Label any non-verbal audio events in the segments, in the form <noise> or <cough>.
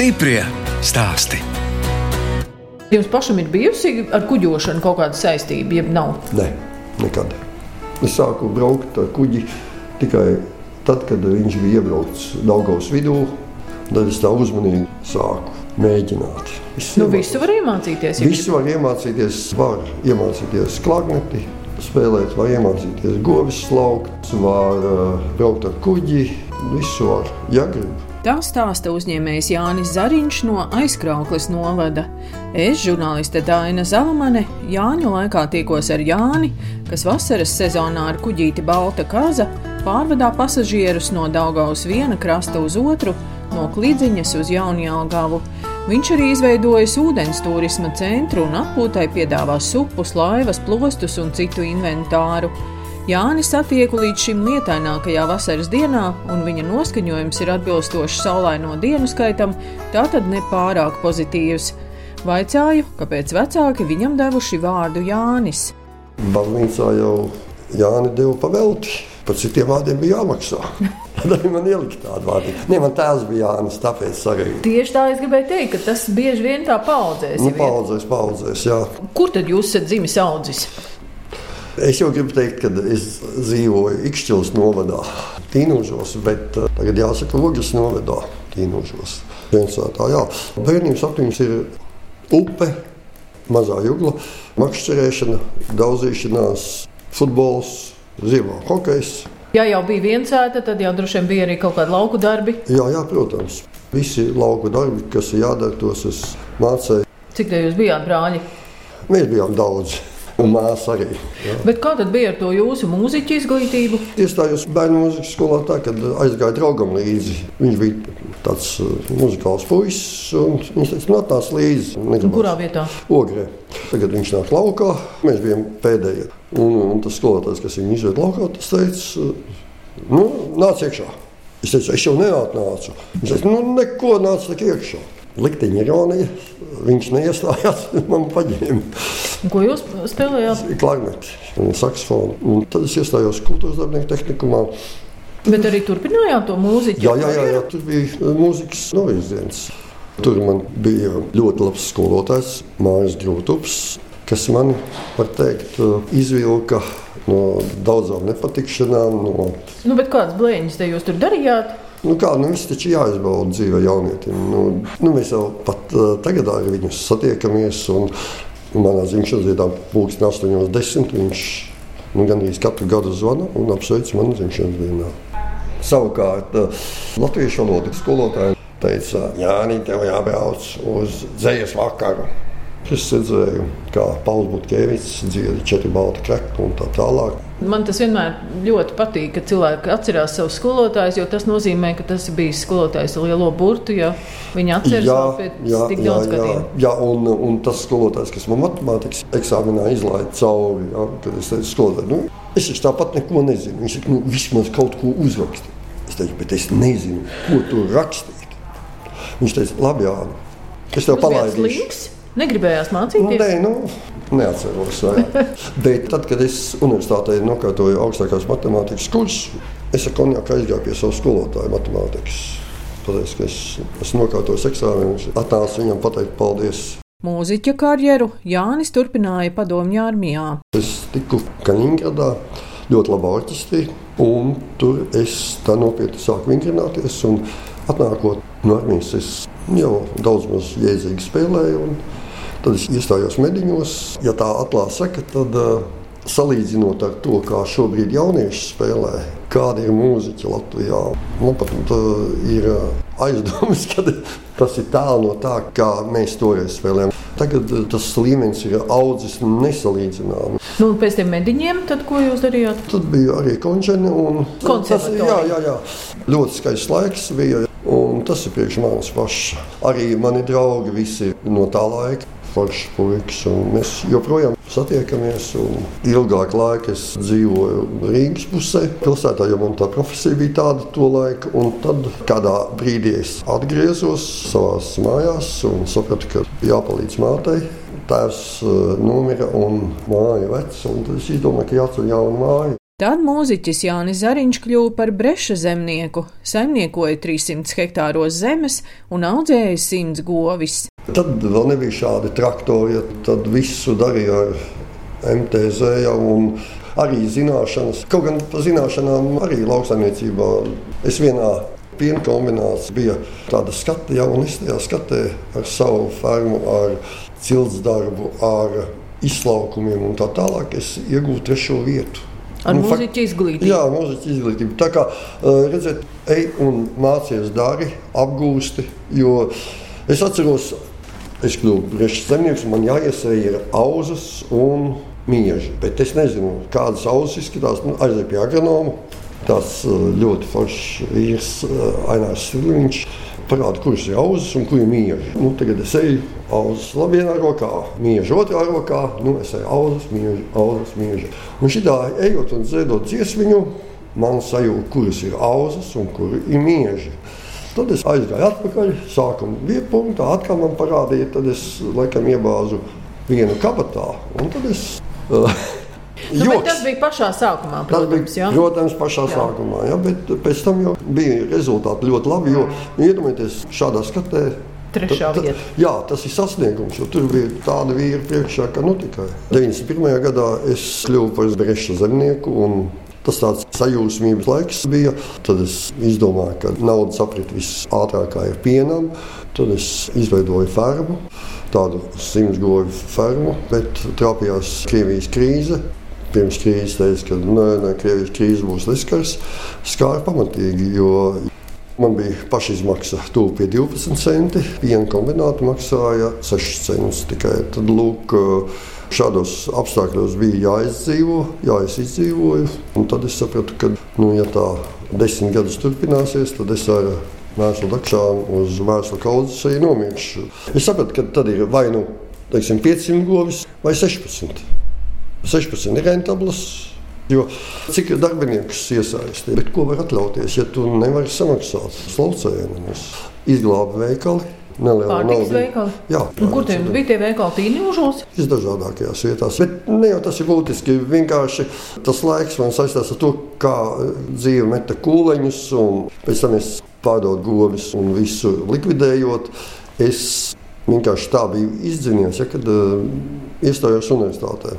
Stiprie stāsti. Jums pašam ir bijusi ar kuģošanu kaut kāda saistība, jeb nav? Nē, nekad. Es sāku braukt ar kuģi tikai tad, kad viņš bija iebraucis Daugavas vidū. Tad es tā uzmanīgi sāku mēģināt. Es Nu, visu var iemācīties. ja Visu var iemācīties, var iemācīties klagneti, spēlēt, var iemācīties govis slaukt, var uh, braukt ar kuģi. Visu var, ja grib. Tā stāsta uzņēmējs Jānis Zariņš no aizkrauklis novada. Es, žurnāliste Dāna Zalamane, Jāņu laikā tikos ar Jāni, kas vasaras sezonā ar kuģīti Balta Kaza pārvadā pasažierus no Daugavas viena krasta uz otru, no Klidziņas uz Jaunjālgavu. Viņš arī izveidojis ūdens turisma centru un atpūtai piedāvā supus, laivas, plostus un citu inventāru. Jānis satieku līdz šim lietainākajā vasaras dienā, un viņa noskaņojums ir atbilstošs saulaino dienu skaitam, tātad nepārāk pozitīvs. Vaicāju, kāpēc vecāki viņam devuši vārdu Jānis. Baznīcā jau Jāni deva pavelti. Par citiem vārdiem bija jāmaksā. <laughs> Tad arī man ielika tādu vārdu. Nē, man tēvs bija Jānis, tāpēc arī. Tieši tā es gribēju teikt, ka tas bieži vien tā paudzēs. Nu, paudzēs, paudzēs, jā. Kur tad jūs esat dzimis audzis? Es jau gribu teikt, ka es dzīvoju Ikšķils novadā, Tīnūžos, bet eh, tagad jāsaka Lūgas novadā, jā. Bērnības aptiņas ir upe, mazā jugla, makšķerēšana, daudzīšanās, futbols, ziemā hokejs. Ja jau bija viens ēta, tad jau droši vien bija arī kaut kādi lauku darbi. Jā, jā, protams. Visi lauku darbi, kas ir jādara, tos es mācīju. Cik te jūs bijāt brāļi? Mēs bijām daudz, un māsa arī. Jā. Bet kā tad bija ar to jūsu mūziķu izglītību? Iestājos bērnu mūzikas skolā tā, kad aizgāju draugam līdzi. Viņš bija tāds uh, muzikāls puisis, un viņš teica, nu, atnāc līdzi. Negribas. Kurā vietā? Ogrē. Tagad viņš nāk laukā, mēs bijām pēdējie. Un, un tas skolotājs, kas viņu izved laukā, tas teica, nu, nāc iekšā. Es teicu, es jau neatnācu. Viņš teica, nu, neko nāc tik iekšā. Likteņa ironija, viņš neiestājās, <laughs> man paņēma Ko jūs spēlējāt? klagneti un saksofonu. Un tad es iestājos kultūras darbinieku tehnikumā. Bet arī turpinājāt to mūziķu? Jā, jā, jā, jā tur bija uh, mūzikas novirziens. Tur man bija ļoti labs skolotājs, Mārcis Grūtups, kas man, var teikt, uh, izvilka no daudzām nepatikšanām. No, Nu, bet kādas blēņas te jūs tur darījāt? Nu kā, nu, viss taču jāizbauda dzīve jaunietim. Nu, nu, mēs jau pat uh, tagad ar viņu satiekamies. Un, manā dzimšanas dienā, pulksten 8.10. viņš nu, gandrīz katru gadu zvana un apsveic manu dzimšanas dienā. Savukārt, uh, latviešu valodas skolotāja teica, Jānis, tev jābrauc uz dzējas vakaru. Es redzēju, kā Pauls Buļbuļsaktas dziedā četri balti kreki un tā tālāk. Man tas vienmēr ļoti patīk, ka cilvēki atcerās savus skolotājus, jo tas nozīmē, ka tas ir bijis skolotājs ar lielo burtu, ja viņi atceras vēl pēc tik daudz jā, gadiem. jā, un, un tas skolotājs, kas man matemātikas eksāmenā izlaiž cauri, jā, kad es teicu, skolotāj, nu, es taču tāpat neko nezinu. Viņš saka, nu, vismaz kaut ko uzrakstīt. Es teicu, bet es nezinu, ko tur rakstīt. Viņš teica, labi, jā, es tev palaidīšu. Negribējās Nu, mācīties. nē, nu, neatceros. vai. <laughs> Bet tad, kad es universitātē nokārtoju augstākās matemātikas kursu, es ar konjaku aizgāju pie savas skolotāja matemātikas. Pateicu, ka es esmu nokārtojis eksāmenus, atnācu viņam pateikt paldies. Mūziķa karjeru Jānis turpināja padomju armijā. Es tiku Kaņģeradā, ļoti labā orķestrī, un tur es tā nopietni sāku vingrināties. un Atnākot no armijas, es jau daudz maz jēdzīgi spēlēju, un tad es iestājos mediņos. Ja tā atklāti saka, tad uh, salīdzinot ar to, kā šobrīd jaunieši spēlē, kāda ir mūziķa Latvijā, man pat uh, ir uh, aizdomas, <laughs> ka tas ir tālu no tā, kā mēs toreiz spēlējām. Tagad tas līmenis ir audzis nesalīdzināmi. Nu, pēc tam mediņiem, tad ko jūs darījāt? Tad bija arī koncerti. Tas, jā, jā, jā, ļoti skaists laiks bija. Un tas ir priekš manis pašs. Arī mani draugi visi no tā laika. Foršs puikas, mēs joprojām satiekamies. Ilgāk laika es dzīvoju Rīgas pusē, pilsētā, jo man tā profesija bija tāda to laiku. Un tad kādā brīdī es atgriezos savā mājās un sapratu, ka jāpalīdz mātei. Tēvs uh, nomira un māja vecs, un es izdomāju, ka jāceļ jauna māja. Tad mūziķis Jānis Zariņš kļuva par breša zemnieku, saimniekoja 300 hektāros zemes un audzēja 100 govis. Tad vēl nebija šādi traktori, tad visu darīja ar MTZ jau un arī zināšanas. Kaut gan par zināšanām arī lauksaimniecībā es vienā piena kombinācija bija tāda skata, jau un es tajā skatē ar savu fermu, ar cilts darbu, ar izlaukumiem un tā tālāk. Es iegūstu trešo vietu. Ar nu, mūziķu izglītību. Jā, mūziķu izglītību. Tā kā redzēt, ej un mācies dari, apgūsti. Jo es atceros, es kļuvu par zemnieks, man jāiesēja ir auzas un mieži. Bet es nezinu, kādas ausis izskatās. Nu, Aizēju pie agronoma. Tas ļoti foršs vīrs, Ainārs Siliņš, parāda, kurš ir auzas un kur ir mieži. Nu, tagad es eju auzas vienā rokā, mieži otrā rokā, nu es eju auzas, mieži, auzas, mieži. Un šitā ejot un dziedot dziesmiņu, man sajūta, kuras ir auzas un kur ir mieži. Tad es aizgāju atpakaļ, sākuma viepunktā, atkal man parādīja, tad es laikam iebāzu vienu kabatā, un tad es Nu, tas bija pašā sākumā. Protams, bija, protams pašā jā. sākumā. Jā, bet pēc tam jau bija rezultāti ļoti labi. Jo iedomājieties, šādā skatē. Trešā ta, ta, jā, tas ir sasniegums, tur bija tāda vīra priekšā, ka nu tikai 91. gadā es kļuvu par breša zemnieku. Tas tāds sajūsmības laiks bija. Tad es izdomāju, ka nauda saprit visātrākā ir pienam. Tad es izveidoju fermu, tādu simts goju fermu, bet trāpījās Krievijas krīze pirms krīzes teica, ka nē, nē, Krievijas krīze būs liskars, skāra pamatīgi. Man bija pašizmaksa tuvu pie 12 centi, piena kombināta maksāja 6 centus tikai. Tad, lūk, šādos apstākļos bija jāizdzīvo, jāizdzīvoju. Tad es sapratu, ka, nu, ja tā desmit gadus turpināsies, tad es ar mēslu dakšām uz mēslu kaudzes arī nomiršu. Es sapratu, ka tad ir vai nu teiksim, 500 govis vai 16. 16 ir rentablas. Jo cik darbiniekus iesaistīja, bet ko var atļauties, ja tu nevari samaksāt slaucējumus, izglābt veikali? Pārtikas veikali. Jā, kur tie bija tie veikali tīņūžos? Visdažādākajās vietās. Bet ne jau tas ir būtiski. Vienkārši tas laiks man saistās ar to, kā dzīve meta kūleņus, un pēc tam es pārdodu govis un visu likvidējot. Es vienkārši tā biju izdzinies, ja, kad uh, iestājos universitātē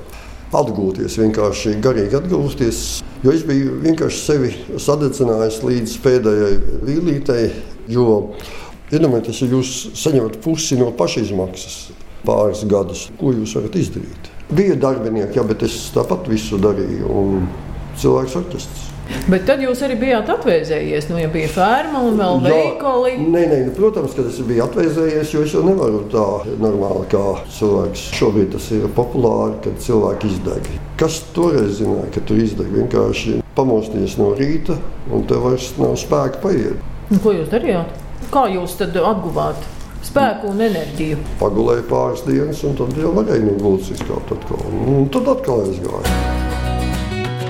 atgūties, vienkārši garīgi atgūties. Jo es biju vienkārši sevi sadedzinājis līdz pēdējai vīlītei, jo iedomājieties, ja jūs saņemat pusi no pašizmaksas pāris gadus, ko jūs varat izdarīt. Bija darbinieki, jā, bet es tāpat visu darīju, un cilvēks orķestris. Bet tad jūs arī bijāt atvēzējies. Nu, ja bija ferma un vēl veikali. Nē, nē, nu, protams, ka es biju atvēzējies, jo es jau nevaru tā normāli kā cilvēks. Šobrīd tas ir populāri, kad cilvēki izdeg. Kas toreiz zināja, ka tu izdeg? Vienkārši pamosties no rīta un tev vairs nav spēka paiet. Un ko jūs darījāt? Kā jūs tad atguvāt? spēku un enerģiju. Pagulēju pāris dienas, un tad jau varēja no gultas izkāpt atkal. Un tad atkal aizgāju.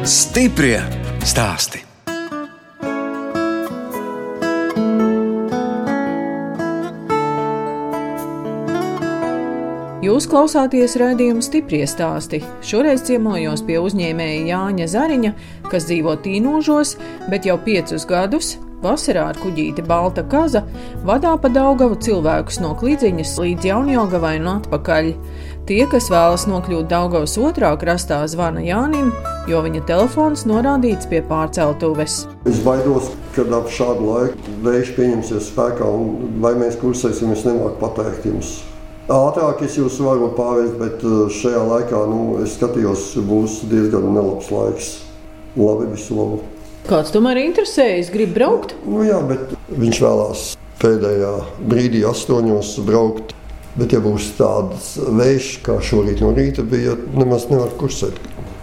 Stiprie stāsti. Jūs klausāties raidījuma stipri stāstī. Šoreiz ciemojos pie uzņēmēja Jāņa Zariņa, kas dzīvo Tīnožos, bet jau piecus gadus vasarā ar kuģīti Balta Kaza vadā pa Daugavu cilvēkus no Klīdziņas līdz Jaunjogavai un atpakaļ. Tie, kas vēlas nokļūt Daugavas otrā krastā, zvana Jānim, jo viņa telefons norādīts pie pārceltuves. Es baidos, ka ap šādu laiku vējš pieņemsies spēkā, un vai mēs kursēsim, es nemāku pateikt jums. Ātrāk es jūs varu pārvest, bet uh, šajā laikā nu, es skatījos, būs diezgan nelabs laiks. Labi, visu labu! Kāds tomēr interesējas, grib braukt? Nu, jā, bet viņš vēlās pēdējā brīdī, astoņos, braukt Bet, ja būs tāds vējš, kā šorīt no rīta bija, nemaz nevar kursēt.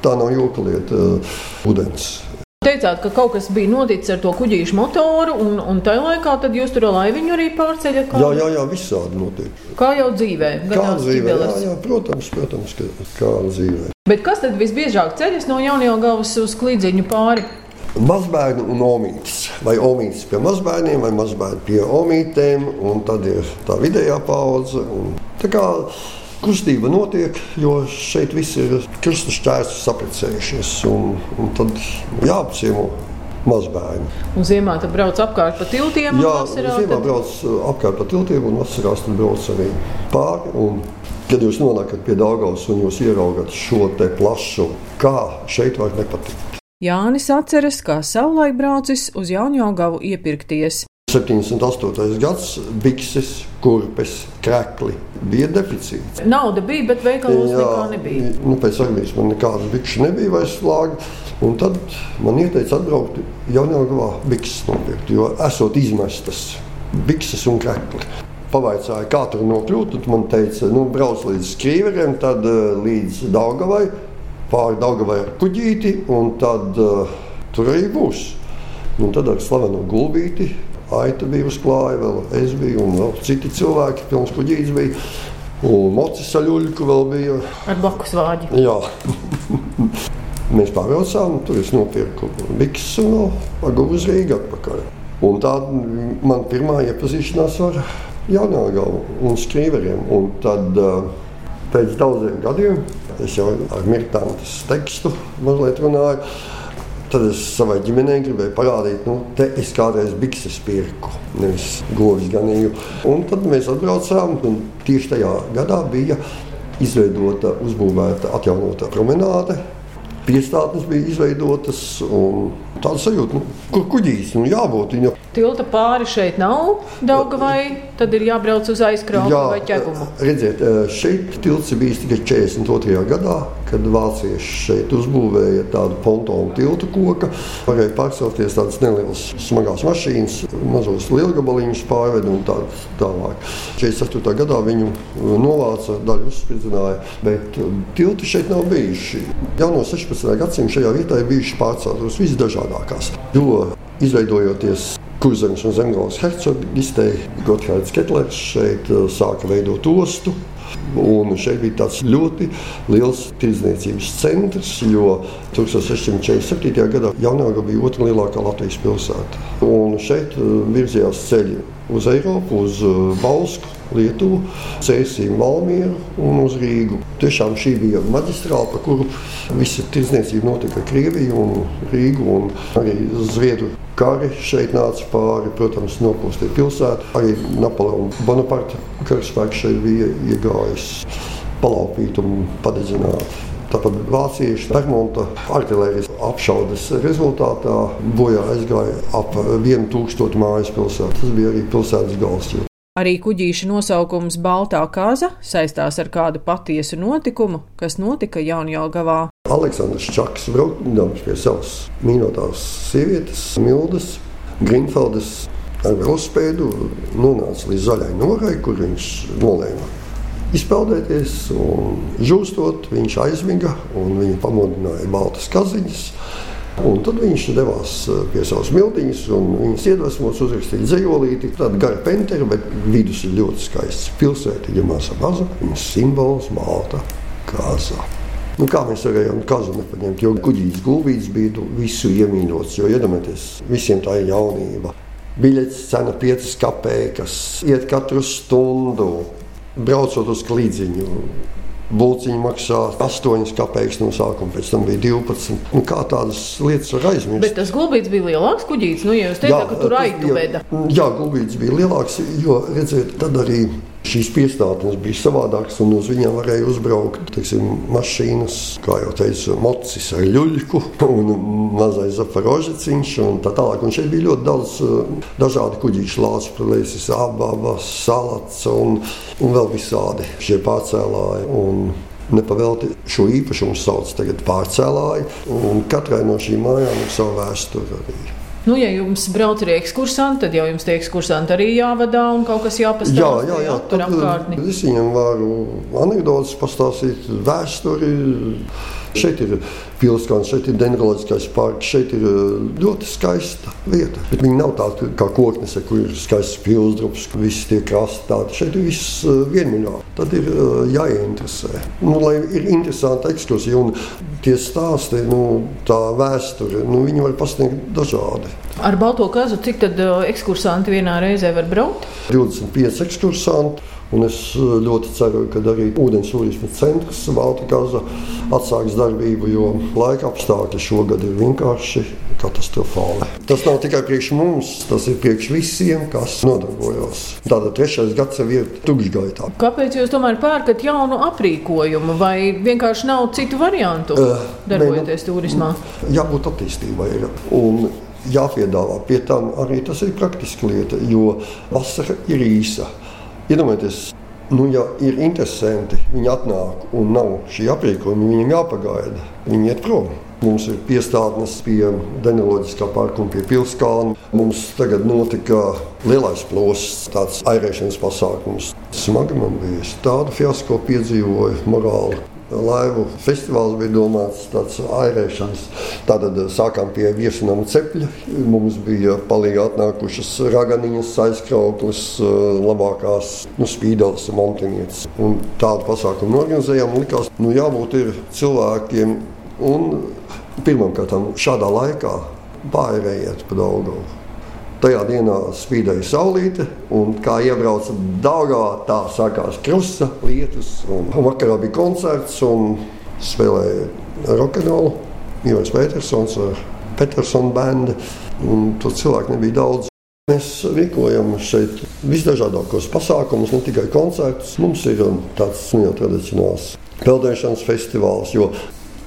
Tā nav joka lieta, uh, ūdens. Teicāt, ka kaut kas bija noticis ar to kuģīšu motoru, un, un tajā laikā jūs tur laiviņu arī pārceļat? Kā... Jā, jā, jā, visādi notiek. Kā jau dzīvē? Kā dzīvē, jā, jā, protams, protams, ka kā dzīvē. Bet kas tad visbiežāk ceļas no jaunajā galvas uz klīdziņu pāri? Mazbērni un omītis. Vai omītis pie mazbērniem, vai mazbērni pie omītēm. Tad ir tā vidējā paudze. Tā kā kustība notiek, jo šeit viss ir krusta šķērsus saprecējušies. Un, un tad jāapciemo mazbērni. Un ziemā tad brauc apkārt pa tiltiem? Jā, vasarā, ziemā tad... brauc apkārt pa tiltiem un vasarās tad brauc arī pāri. Un, kad jūs nonākat pie Daugavas un jūs ieraugat šo te plašu, kā šeit var nepatikt. Jānis atceras, kā savulaik braucis uz Jaunjaugavu iepirkties. 78. gads, bikses, kurpes, krekli bija deficīts. Nauda bija, bet veikalos nekā nebija. Nu, pēc armijas man nekādas bikses nebija vairs slāga. Un tad man ieteica atbraukt Jaunjāgavā bikses nopirkt, jo esot izmestas bikses un krekli. Pavaicāja, kā tur nokļūt, tad man teica, nu, brauc līdz Skrīveriem, tad uh, līdz Daugavai, pāri Daugavai kuģīti, un tad uh, tur arī būs. Un tad ar slaveno gulbīti Aita bija uz klāja, vēl es biju, un vēl citi cilvēki, pilns kuģītis bija. Un mocis aļuļku vēl bija. Ar blakus vāģi. Jā. <laughs> Mēs pārbraucām, tur es nopirku vēl agūru uz Rīgu atpakaļ. Un tā man pirmā iepazīšanās ar Jaunāgavu un Skrīveriem. Un tad pēc daudziem gadiem es jau ar Mirtantas tekstu mazliet runāju. Tad es savai ģimenei gribēju parādīt, nu, te es kādreiz bikses pirku, nevis govis ganīju. Un tad mēs atbraucām, un tieši tajā gadā bija izveidota, uzbūvēta, atjaunota promenāde. Piestātnes bija izveidotas, un tāda sajūta, nu, kur kuģīs nu, jābūt. Viņa. Tilta pāri šeit nav Daugavai, tad ir jābrauc uz aizkrautu vai ķegumu. Redziet, šeit tilts bijis tikai 42. gadā, kad vācieši šeit uzbūvēja tādu pontonu tiltu koku. Varēja pārcelties tādas nelielas smagās mašīnas, mazos lielgabaliņus pārveda un tā tālāk. 48. gadā viņu novāca, daļu uzspridzināja, bet tilti šeit nav bijuši. Jau no 16. gadsimta šajā vietā ir bijuši pārceltos visdažādākās. Jo izveidojoties Kurzemes un Zemgājas hercogistei, Gotthārds Ketlers šeit sāka veidot ostu. Un šeit bija tāds ļoti liels tirdzniecības centrs, jo 1647. gadā Jaunāga bija otrā lielākā Latvijas pilsēta. Un šeit virzījās ceļi uz Eiropu, uz Balsku, Lietuvu, Cēsiju, Malmieru un uz Rīgu. Tiešām šī bija maģistrāla, pa kuru visa tirdzniecība notika Krieviju un Rīgu un arī Zviedru kari šeit nāca pāri, protams, nopūstīja pilsētu. Arī Napoleona Bonaparte karaspēks šeit bija iegājis palaupīt un padedzināt. Tāpat vācieši Bermuda artērijas apšaudes rezultātā bojā aizgāja ap 1000 mājas pilsētu. Tas bija arī pilsētas gals. Arī kuģīša nosaukums Baltā kaza saistās ar kādu patiesu notikumu, kas notika Jaunjēlgavā. Aleksandrs Čaks braukdams pie savas mīļotās sievietes, Mildas Grinfeldes ar velospēdu nonāca līdz zaļai norai, kur viņš nolēma izpeldēties. Žūstot, viņš aizmiga un viņa pamodināja baltas kaziņas. Un tad viņš devās eh, pie savas miltiņas, un viņas iedvesmots uzrakstīja dzējolīti. Tāda gara pentera, bet vidus ir ļoti skaists. Pilsēta ir māsa maza, viņas simbols Malta kāza. Nu, kā mēs varējām kazu nepaņemt, jo kuģītis gulbītis bija visu iemīļots, jo iedomājieties, visiem tā ir jaunība. Biļetes cena 5 kapeikas, iet katru stundu, braucot uz klīdziņu. Bulciņa maksā 8 kopēkus no sākuma, pēc tam bija 12. Un kā tādas lietas var aizmirst? Bet tas gulbīts bija lielāks kuģītis. Nu, ja jūs teicāt, ka tur veda. Jā, gulbīts bija lielāks, jo, redziet, tad arī Šīs piestātnes bija savādākas, un uz viņiem varēja uzbraukt teiksim, mašīnas, kā jau teicu, mocis ar ļuļku <laughs> un mazais zaporožeciņš un tā tālāk. Un šeit bija ļoti daudz uh, dažādu kuģīšu lāču, plēsis, ababas, salats un, un vēl visādi šie pārcēlāji. Un Nepavēlti šo īpašumu sauc par pārcēlāju, un katrai no šīm mājām ir sava vēsture. Arī. Nu, ja jums brauc arī ekskursanti, tad jau jums tie ekskursanti arī jāvadā un kaut kas jāpastāsta. Jā, jā, jā. tur apkārtni. Viņam varu anekdotas pastāstīt, vēsturi. Šeit ir pilsēta, šeit ir dendroloģiskais parks, šeit ir ļoti skaista vieta. Bet viņi nav tādi kā koknese, kur ir skaists pilsdrups, kur viss tiek krasti. Tādi. Šeit ir viss vienmuļā. Tad ir jāieinteresē. Nu, lai ir interesanti ekskursija un tie stāsti, nu, tā vēsture, nu, viņi var pasniegt dažādi. Ar balto kazu cik tad ekskursanti vienā reizē var braukt? 25 ekskursanti. Un es ļoti ceru, ka arī ūdens turisma centrs Baltikaza atsāks darbību, jo laika apstākļi šogad ir vienkārši katastrofāli. Tas nav tikai priekš mums, tas ir priekš visiem, kas nodarbojas. Tātad trešais gads jau ir tukšgaitā. Kāpēc jūs tomēr pērkat jaunu aprīkojumu, vai vienkārši nav citu variantu uh, darbojoties nu, turismā? Jābūt attīstībai. Un jāpiedāvā pie tam arī tas ir praktiski lieta, jo vasara ir īsa. Iedomājieties, nu, ja ir interesanti, viņi atnāk un nav šī aprīkojuma, viņiem jāpagaida, viņi iet prom. Mums ir piestātnes pie Deneloģiskā parka un pie Pilskalna. Mums tagad notika lielais plosis, tāds airēšanas pasākums. Smagi man bija. Tādu fiasko piedzīvoju morāli. Laivu festivāls bija domāts tāds airēšanas. Tātad sākām pie viesunām cepļa. Mums bija palīgi atnākušas raganiņas, aizkrauklis, labākās nu, spīdels, montinietes. Un tādu pasākumu organizējām. Likās, nu jābūt ir cilvēkiem un pirmkārt šādā laikā bairējiet pa Daugavu. Tajā dienā spīdēja saulīte, un kā iebrauca Dāngā, tā sākās krusta lietus. Vakarā bija koncerts un spēlēja rokenrolu. Ivars Petersons ar Petersona bandi, un tur cilvēku nebija daudz. Mēs rīkojam šeit visdažādākos pasākumus, ne tikai koncertus. Mums ir tāds nu, jau tradicionāls peldēšanas festivāls, jo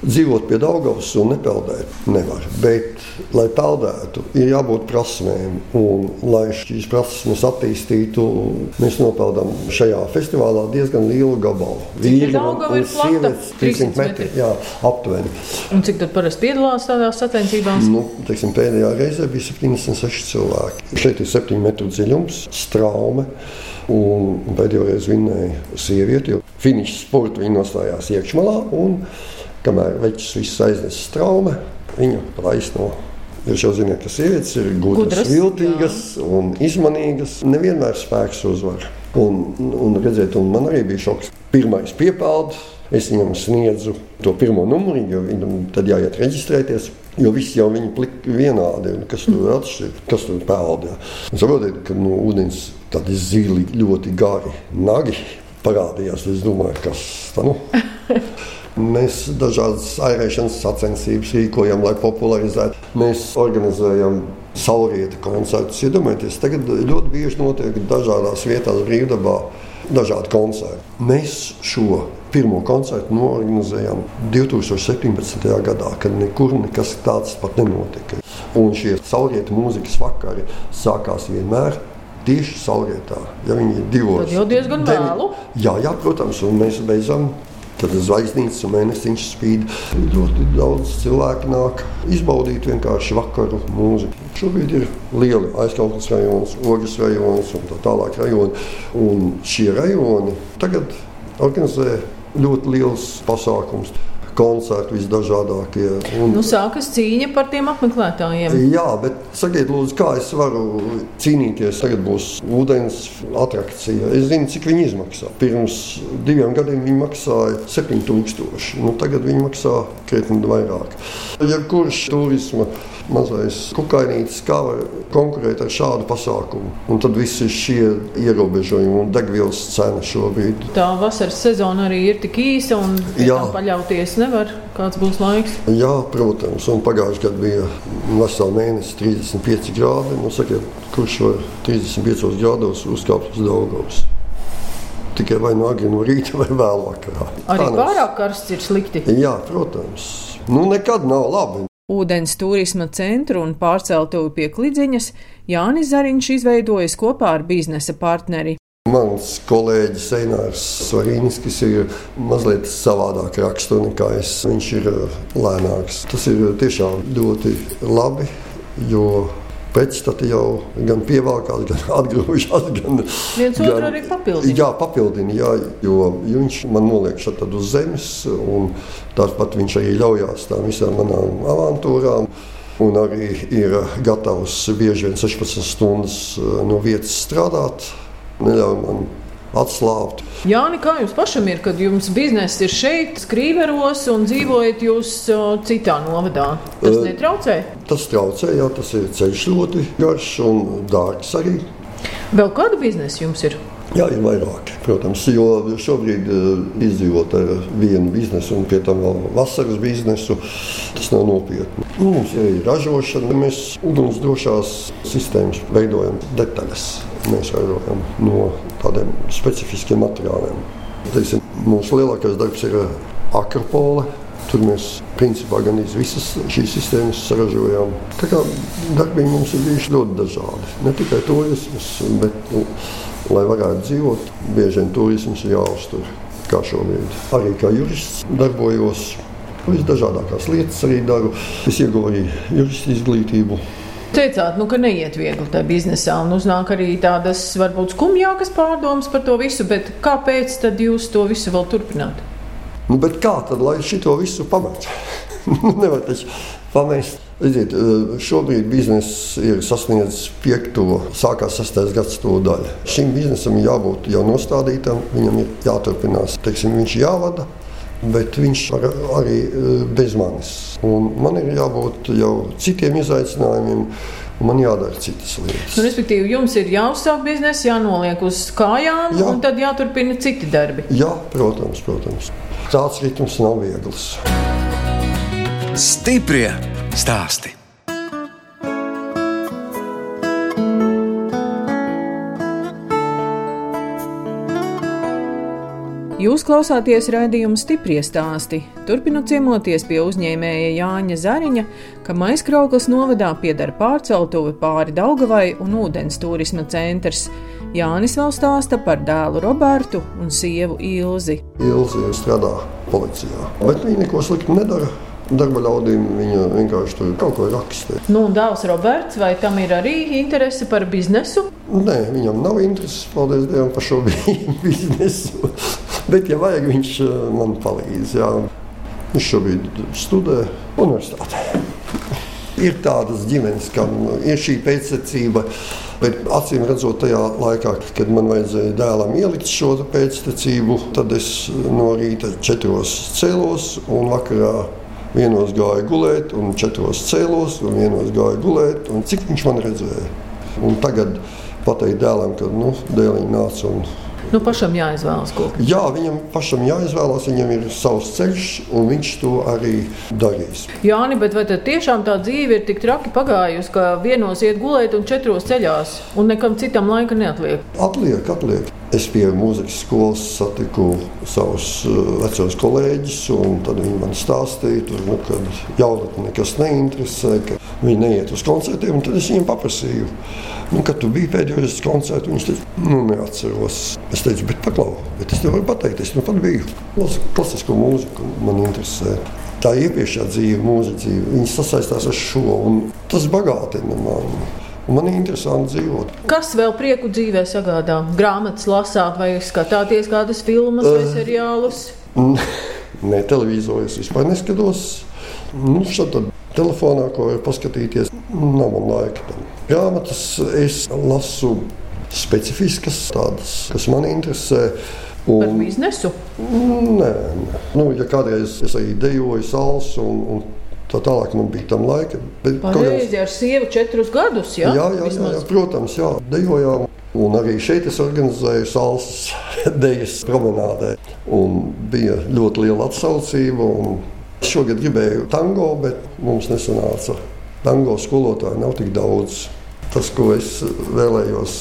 dzīvot pie Daugavas un nepeldēt nevar. Bet, lai peldētu, ir jābūt prasmēm. Un, lai šīs prasmes attīstītu, mēs nopeldām šajā festivālā diezgan lielu gabalu. Vīri un sievietes 300 metri. Jā, aptuveni. Un cik tad parasti piedalās tādās sacensībās? Nu, teiksim, pēdējā reizē bija 76 cilvēki. Šeit ir 7 metru dziļums, straume. Un pēdējo reizi vinnēja sieviete, jo finiša sporta viņa nostājās iekšmalā. Kamēr veķis viss aiznes trauma, viņu laist no. Jūs jau zināt, ka sievietes ir gudras, viltīgas un izmanīgas. Nevienmēr spēks uzvar. Un, un, redziet, un man arī bija šoks. Pirmais piepelds, es viņam sniedzu to pirmo numuru, jo viņam tad jāiet reģistrēties. Jo visi jau plika vienādi, kas tur atšķir, kas tur peld. Saprotiet, ka no ūdens tādi zili, ļoti gari nagi parādījās. Es domāju, kas tas nu? <laughs> Mēs dažādas airēšanas sacensības rīkojam, lai popularizētu. Mēs organizējam saulrieta koncertus. Iedomājieties, tagad ļoti bieži notiek dažādās vietās brīvdabā dažādi koncerti. Mēs šo pirmo koncertu norganizējām 2017. gadā, kad nekur nekas tāds pat nenotika. Un šie saulrieta mūzikas vakari sākās vienmēr tieši saulrietā. Ja viņi ir divos, tad jau diezgan vēlu. Jā, jā, protams, un mēs beidzam Tad zvaigznītes un mēnesiņš spīd. Ļoti daudz cilvēku nāk izbaudīt vienkārši vakaru mūziku. Šobrīd ir lieli aizkautnes rajons, ogles rajons un tā tālāk rajoni. Un šie rajoni tagad organizē ļoti liels pasākums koncerti visdažādākie. Un, nu, sākas cīņa par tiem apmeklētājiem. Jā, bet sakiet, lūdzu, kā es varu cīnīties? Tagad būs ūdens attrakcija. Es zinu, cik viņi izmaksā. Pirms diviem gadiem viņi maksāja 7000. Nu, tagad viņi maksā krietni vairāk. Ja kurš turisma mazais kukainītis, kā var konkurēt ar šādu pasākumu. Un tad visi šie ierobežojumi un degvielas cena šobrīd. Tā vasaras sezona arī ir tik īsa un paļauties nevar. Kāds būs laiks? Jā, protams. Un pagājušajā gadā bija vesela mēnesis, 35 grādi. Nu, sakiet, kurš var 35 grādos uzkāpt uz Daugavas? Tikai vai no agri no rīta <laughs> vai vēlāk. Arī pārāk karsts ir slikti. Jā, protams. Nu, nekad nav labi. Ūdens turisma centru un pārceltuvi pie Klidziņas Jānis Zariņš izveidojis kopā ar biznesa partneri. Mans kolēģis Einārs Svarīnskis ir mazliet savādāk es. Viņš ir uh, lēnāks. Tas ir tiešām ļoti labi, jo pretstati jau gan pievelkās, gan <laughs> atgriežas. Gan, Viens otru arī papildina. Jā, papildina, jā, jo viņš man noliek šeit uz zemes, un tāpat viņš arī ļaujās tām visām manām avantūrām. Un arī ir gatavs bieži vien 16 stundas eh, no vietas strādāt. Neļauj man atslābt. Jā, kā jums pašam ir, kad jums bizness ir šeit, skrīveros un dzīvojat jūs citā novadā? Tas uh, netraucē? Tas traucē, jā, tas ir ceļš ļoti garš un dārgs arī. Vēl kāda biznesa jums ir? Jā, ir vairāk, protams, jo šobrīd uh, izdzīvot ar vienu biznesu un pie tam vēl vasaras biznesu, tas nav nopietni. Mums ir ražošana, mēs ugunsdrošās sistēmas veidojam detaļas. Mēs ražojam no tādiem specifiskiem materiāliem. Teiksim, mūsu lielākais darbs ir akropole. Tur mēs principā gan visas šīs sistēmas saražojām. Tā kā darbi mums ir bijuši ļoti dažādi. Ne tikai turisms, bet nu, lai varētu dzīvot, bieži vien turisms ir jāuztur. Kā šobrīd. Arī kā jurists darbojos. Visdažādākās lietas arī daru. Es ieguvu arī jurista izglītību. Teicāt, nu, ka neiet viegli tajā biznesā, un uznāk arī tādas varbūt skumjākas pārdomas par to visu, bet kāpēc tad jūs to visu vēl turpināt? Nu, kā tad, lai šito visu pamet? <laughs> Nevar taču pamest. Redziet, eh, šobrīd bizness ir sasniedzis piekto, sākās sastais gads to daļu. Šim biznesam jābūt jau nostādītam, viņam ir jāturpinās, teiksim, viņš jāvada. Bet viņš var arī eh, bez manis. Un man ir jābūt jau citiem izaicinājumiem, man jādara citas lietas. Nu, respektīvi, jums ir jāuzsāk biznesa, jānoliek uz kājām, Jā. un tad jāturpina citi darbi. Jā, protams, protams. Tāds ritms nav viegls. Stiprie stāsti. Jūs klausāties raidījuma stipri stāstī. Turpinot ciemoties pie uzņēmēja Jāņa Zariņa, ka Maiskrauklas novadā pieder pārceltuve pāri Daugavai un ūdens turisma centrs. Jānis vēl stāsta par dēlu Robertu un sievu Ilzi. Ilzi strādā policijā, bet viņa neko sliktu nedara darba ļaudīm viņa vienkārši tur kaut ko raksta. Nu, dēls Roberts, vai tam ir arī interese par biznesu? Nē, viņam nav interesi, paldies Dievam, par šo <laughs> biznesu. Bet, ja vajag, viņš eh, man palīdz. Jā. Viņš šobrīd studē universitātē. Ir tādas ģimenes, kam ir šī pēcsacība. Bet acīm redzot, tajā laikā, kad man vajadzēja dēlam ielikt šo pēctecību, tad es no rīta četros cēlos un vakarā Vienos gāja gulēt, un četros cēlos, un vienos gāja gulēt, un cik viņš man redzēja. Un tagad pateikt dēlam, ka nu, dēliņš nāca un Nu, pašam jāizvēlas kaut kas. Jā, viņam pašam jāizvēlas, viņam ir savs ceļš, un viņš to arī darīs. Jā, bet vai tiešām tā dzīve ir tik traki pagājusi, ka vienos iet gulēt un četros ceļās, un nekam citam laika neatliek? Atliek, atliek. Es pie mūzikas skolas satiku savus uh, vecos kolēģus, un viņi man stāstīja, tur, nu, ka jaunatni nekas neinteresē, ka viņi neiet uz koncertiem. Tad es viņiem paprasīju, nu, kad tu biji pēdējais koncerts. Viņš teica, nu, neatceros. Es teicu, bet paklau, bet es tev varu pateikt, es nu pat biju. Klasisko mūziku man interesē. Tā iepriekšējā dzīve, mūziķa dzīve, viņas sasaistās ar šo, un tas bagātina mani. Man ir interesanti dzīvot. Kas vēl prieku dzīvē sagādā? Grāmatas lasāt, vai skatāties kādas filmas vai uh, seriālus? <laughs> Nē, televīzorā es vispār neskatos. Nu, šādi telefonā, ko var paskatīties, nav man laika. Tam. Grāmatas es lasu specifiskas, tādas, kas man interesē. Un, Par biznesu? Nē, nē. Nu, ja kādreiz es arī dejoju salsu un, un Tā tālāk man bija tam laika. Pareizi ar sievu četrus gadus, jā? Jā, jā, jā, jā protams, jā, dejojām. Un arī šeit es organizēju salsas <laughs> dejas promenādē. Un bija ļoti liela atsaucība. Šogad gribēju tango, bet mums nesanāca. Tango skolotāju nav tik daudz. Tas, ko es vēlējos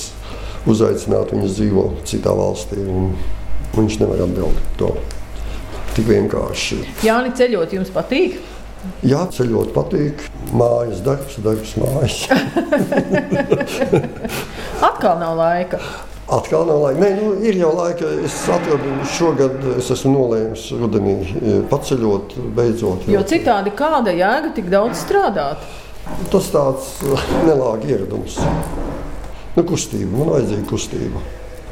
uzaicināt, viņas dzīvo citā valstī. Viņš nevar atbildēt to tik vienkārši. Jā, ceļot jums patīk? Jā, ceļot patīk. Mājas darbs, darbs mājas. <laughs> Atkal nav laika. Atkal nav laika. Nē, nu, ir jau laika. Es atradu, šogad es esmu nolēmis rudenī e, paceļot, beidzot. Jo citādi kāda jēga tik daudz strādāt? Tas tāds nelāgi ieradums. Nu, kustība, man vajadzīga kustība.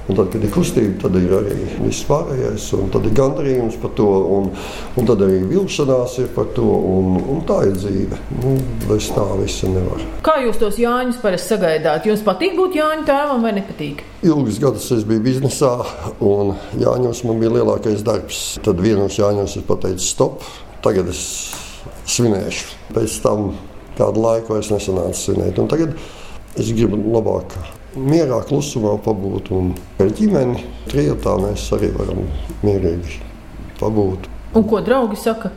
Un tad, kad ir kustība, tad ir arī viss pārējais, un tad ir gandarījums par to, un, un tad arī vilšanās ir par to, un, un tā ir dzīve. Nu, bez tā visa nevar. Kā jūs tos Jāņus parasti sagaidāt? Jums patīk būt Jāņu tēvam vai nepatīk? Ilgus gadus es biju biznesā, un Jāņos man bija lielākais darbs. Tad vienos Jāņos es pateicu stop, tagad es svinēšu. Pēc tam kādu laiku vairs nesanāca svinēt. Un tagad es gribu labāk mierā, klusumā pabūt. Un ar ģimeni trijotā mēs arī varam mierīgi pabūt. Un ko draugi saka?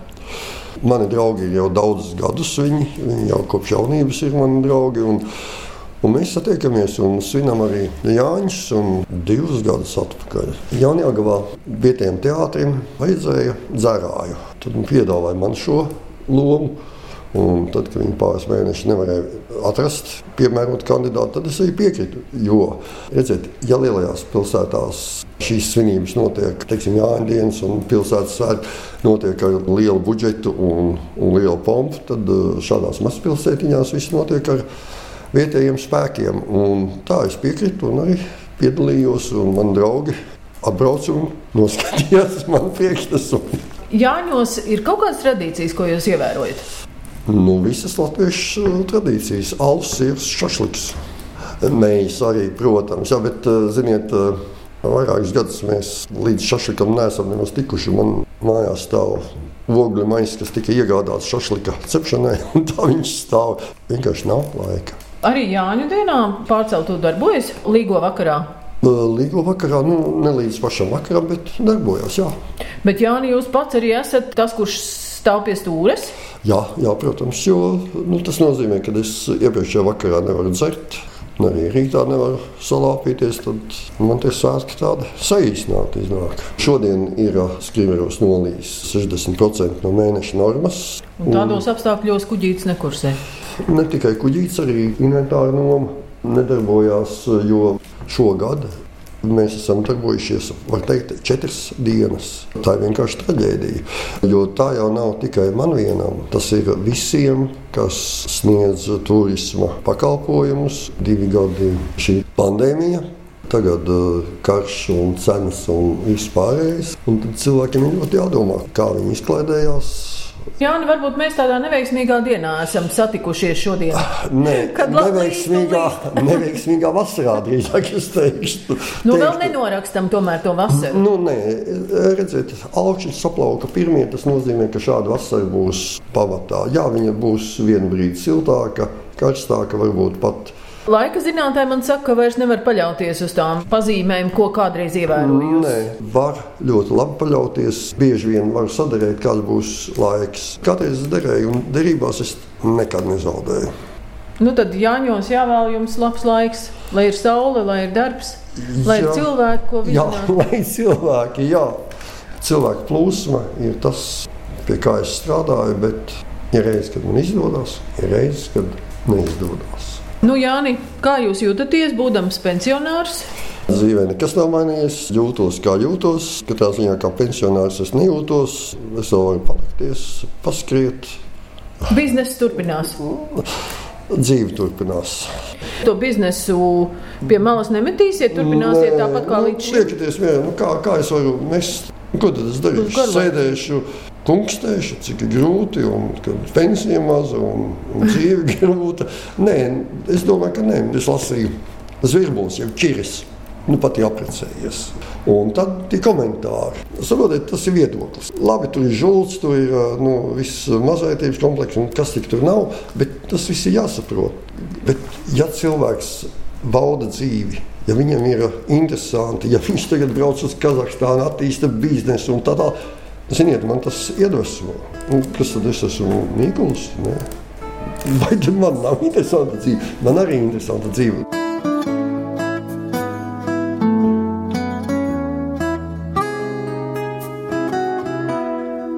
Mani draugi ir jau daudzus gadus, viņi, viņi jau kopš jaunības ir mani draugi. Un, un mēs satiekamies un svinam arī Jāņus. Divus gadus atpakaļ Jaunjāgavā vietējiem teātrim vajadzēja dzērāju. Tad viņi piedāvāja man šo lomu. Un tad, kad viņi pāris mēnešus nevarēja atrast piemērotu kandidātu, tad es arī piekrītu. Jo, redziet, ja lielajās pilsētās šīs svinības notiek, teiksim, Jāņa dienas un pilsētas svētki notiek ar lielu budžetu un, un lielu pompu, tad uh, šādās mazpilsētiņās viss notiek ar vietējiem spēkiem. Un tā es piekrītu un arī piedalījos, un mani draugi atbrauca un noskatījās <laughs> man priekšnesumu. Jāņos ir kaut kādas tradīcijas, ko jūs ievērojat? Nu, visas latviešu uh, tradīcijas, alus, sirds, šašliks. Mēs arī, protams, jā, bet, uh, ziniet, uh, vairākus gadus mēs līdz šašlikam neesam nemaz tikuši. Man mājās stāv ogļu maisa, kas tika iegādāts šašlika cepšanai, <laughs> un tā viņš stāv. Vienkārši nav laika. Arī Jāņu dienā pārceltu darbojas Līgo vakarā. Līgo vakarā, nu, ne līdz pašam vakaram, bet darbojās. Jā. Bet Jāni, jūs pats arī esat tas, kurš stāv pie stūres? Jā, jā protams, jo nu, tas nozīmē, ka es iepriekšējā vakarā nevaru dzert. Arī rītā nevaru salāpīties, tad man tie svētki tādi saīsināti iznāk. Šodien ir skrīveros nolīs 60% no mēneša normas. Un tādos un apstākļos kuģītis nekursē. Ne tikai kuģītis, arī inventāra noma nedarbojās, jo šogad Mēs esam darbojušies, var teikt, četras dienas. Tā ir vienkārši traģēdija. Jo tā jau nav tikai man vienam. Tas ir visiem, kas sniedz turisma pakalpojumus. Divi gadi šī pandēmija. Tagad uh, karš un cenas un viss pārējais. Un tad cilvēkiem ir ļoti jādomā, kā viņi izklaidējās Jā, nu varbūt mēs tādā neveiksmīgā dienā esam satikušies šodien. Nē, <laughs> neveiksmīgā, <laughs> neveiksmīgā vasarā drīzāk es teikšu. Nu, vēl nenorakstam tomēr to vasaru. Nu, nē, redziet, augšņi saplauka pirmie, tas nozīmē, ka šāda vasara būs pamatā. Jā, viņa būs vienu brīdi siltāka, karstāka, varbūt pat Laika zinātnē man saka, ka vairs nevar paļauties uz tām pazīmēm, ko kādreiz ievēroju. Nē, var ļoti labi paļauties. Bieži vien var sadarīt, kāds būs laiks. Kādreiz derēju, un derībās es nekad nezaudēju. Nu tad Jāņos jāvēl jums labs laiks, lai ir saule, lai ir darbs, lai jā, ir cilvēki, ko viņi jā, <laughs> lai cilvēki, jā. Cilvēku plūsma ir tas, pie kā es strādāju, bet ir reizes, kad man izdodas, ir reizes, kad neizdodas. Nu, Jāni, kā jūs jūtaties, būdams pensionārs? Dzīvē nekas nav mainījies. Jūtos kā jūtos. Katrā ziņā kā pensionārs es nejūtos. Es vēl varu palikties, paskriet. Biznesa turpinās. Dzīve turpinās. To biznesu pie malas nemetīsiet, turpināsiet Nē, tāpat kā nu, līdz šim. Liekieties, vien, nu, kā, kā es varu mest? Ko tad es darīšu? Sēdēšu Kungstēšu, cik grūti, un pensija maza un, un dzīve <laughs> grūta. Nē, es domāju, ka nē. Es lasīju zvirbulis, jau čiris. Nu, pat jau apprecējies. Un tad ir komentāri. Saprotiet, tas ir viedoklis. Labi, tur ir žults, tur ir nu, viss mazvērtības komplekss, un kas tik tur nav. Bet tas viss ir jāsaprot. Bet, ja cilvēks bauda dzīvi, ja viņam ir interesanti, ja viņš tagad brauc uz Kazahstānu, attīsta biznesu un tā tālāk Ziniet, man tas iedvesmo. Nu, kas tad es esmu Nīkuls? Ne? Vai tad man nav interesanta dzīve? Man arī ir interesanta dzīve.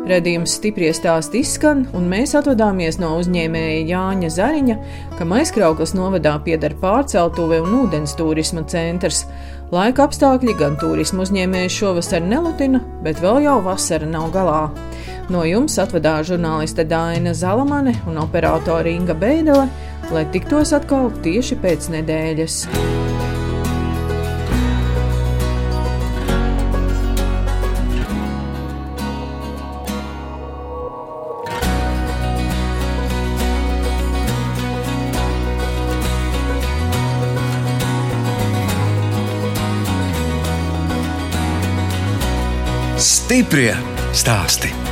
Redījums stipri stāsti izskan, un mēs atvadāmies no uzņēmēja Jāņa Zariņa, kam aizkrauklas novadā pieder pārceltuve un ūdens turisma centrs. Laika apstākļi gan turismu uzņēmēju šovasar nelutina, bet vēl jau vasara nav galā. No jums atvadā žurnāliste Dāna Zalamane un operātore Inga Beidele, lai tiktos atkal tieši pēc nedēļas. Stiprie stāsti.